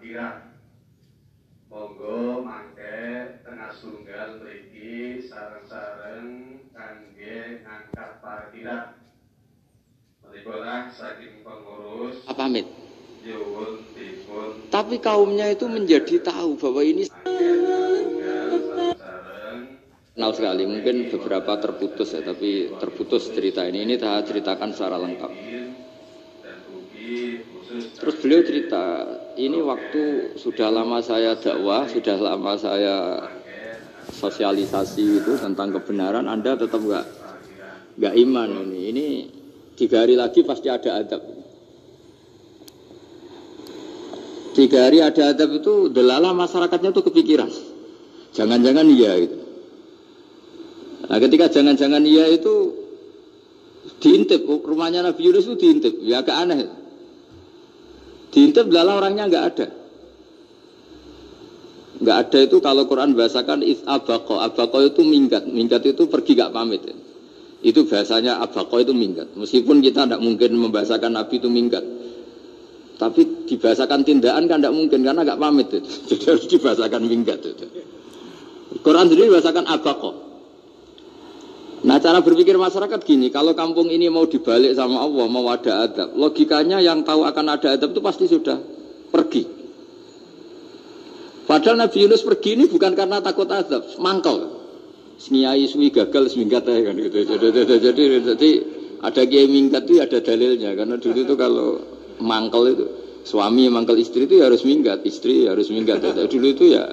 parkiran. Monggo mangke tengah tunggal mriki sareng-sareng kangge ngangkat parkiran. Menika saking pengurus pamit. dipun Tapi kaumnya itu menjadi tahu bahwa ini kenal sekali. Mungkin beberapa terputus ya, tapi terputus cerita ini. Ini saya ceritakan secara lengkap. Terus beliau cerita, ini waktu sudah lama saya dakwah, sudah lama saya sosialisasi itu tentang kebenaran, Anda tetap nggak nggak iman ini. Ini tiga hari lagi pasti ada adab. Tiga hari ada adab itu delala masyarakatnya tuh kepikiran. Jangan-jangan iya itu. Nah ketika jangan-jangan iya itu diintip rumahnya Nabi Yunus itu diintip ya agak aneh diintip delala orangnya nggak ada nggak ada itu kalau Quran bahasakan is abako abako itu minggat minggat itu pergi gak pamit ya. itu bahasanya abako itu minggat meskipun kita tidak mungkin membahasakan Nabi itu minggat tapi dibahasakan tindakan kan tidak mungkin karena gak pamit itu. jadi harus dibahasakan minggat itu. Quran sendiri bahasakan abako Nah cara berpikir masyarakat gini, kalau kampung ini mau dibalik sama Allah, mau ada adab, logikanya yang tahu akan ada adab itu pasti sudah pergi. Padahal Nabi Yunus pergi ini bukan karena takut adab, mangkel. Seniai suwi gagal seminggat aja kan gitu. Jadi, jadi, jadi, jadi ada kiai minggat itu ada dalilnya karena dulu itu kalau mangkel itu suami mangkel istri itu ya harus minggat, istri harus minggat. Dulu itu ya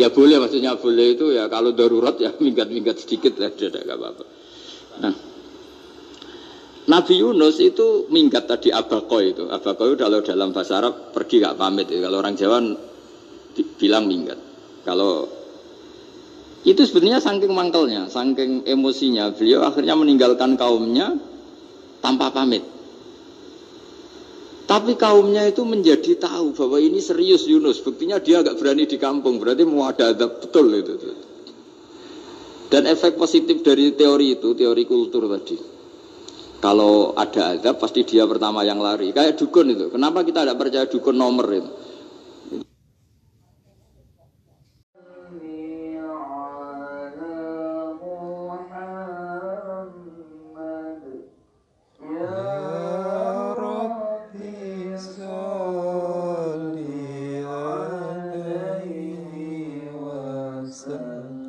Ya boleh maksudnya boleh itu ya kalau darurat ya minggat-minggat sedikit ya tidak apa-apa. Nah, Nabi Yunus itu minggat tadi abako itu. Abako itu kalau dalam bahasa Arab pergi gak pamit. Ya. Kalau orang Jawa bilang minggat. Kalau itu sebenarnya saking mangkelnya, saking emosinya beliau akhirnya meninggalkan kaumnya tanpa pamit. Tapi kaumnya itu menjadi tahu bahwa ini serius Yunus. Buktinya dia agak berani di kampung. Berarti mau ada adab betul itu. Dan efek positif dari teori itu, teori kultur tadi. Kalau ada adab pasti dia pertama yang lari. Kayak dukun itu. Kenapa kita tidak percaya dukun nomor itu?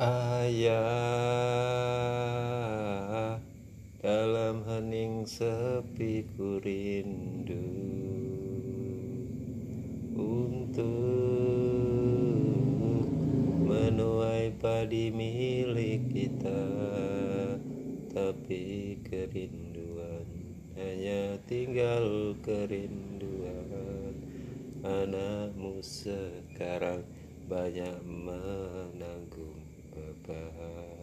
ayah dalam hening sepi ku rindu. Untuk menuai padi milik kita tapi kerinduan hanya tinggal kerinduan. Anakmu sekarang banyak menanggung Baba.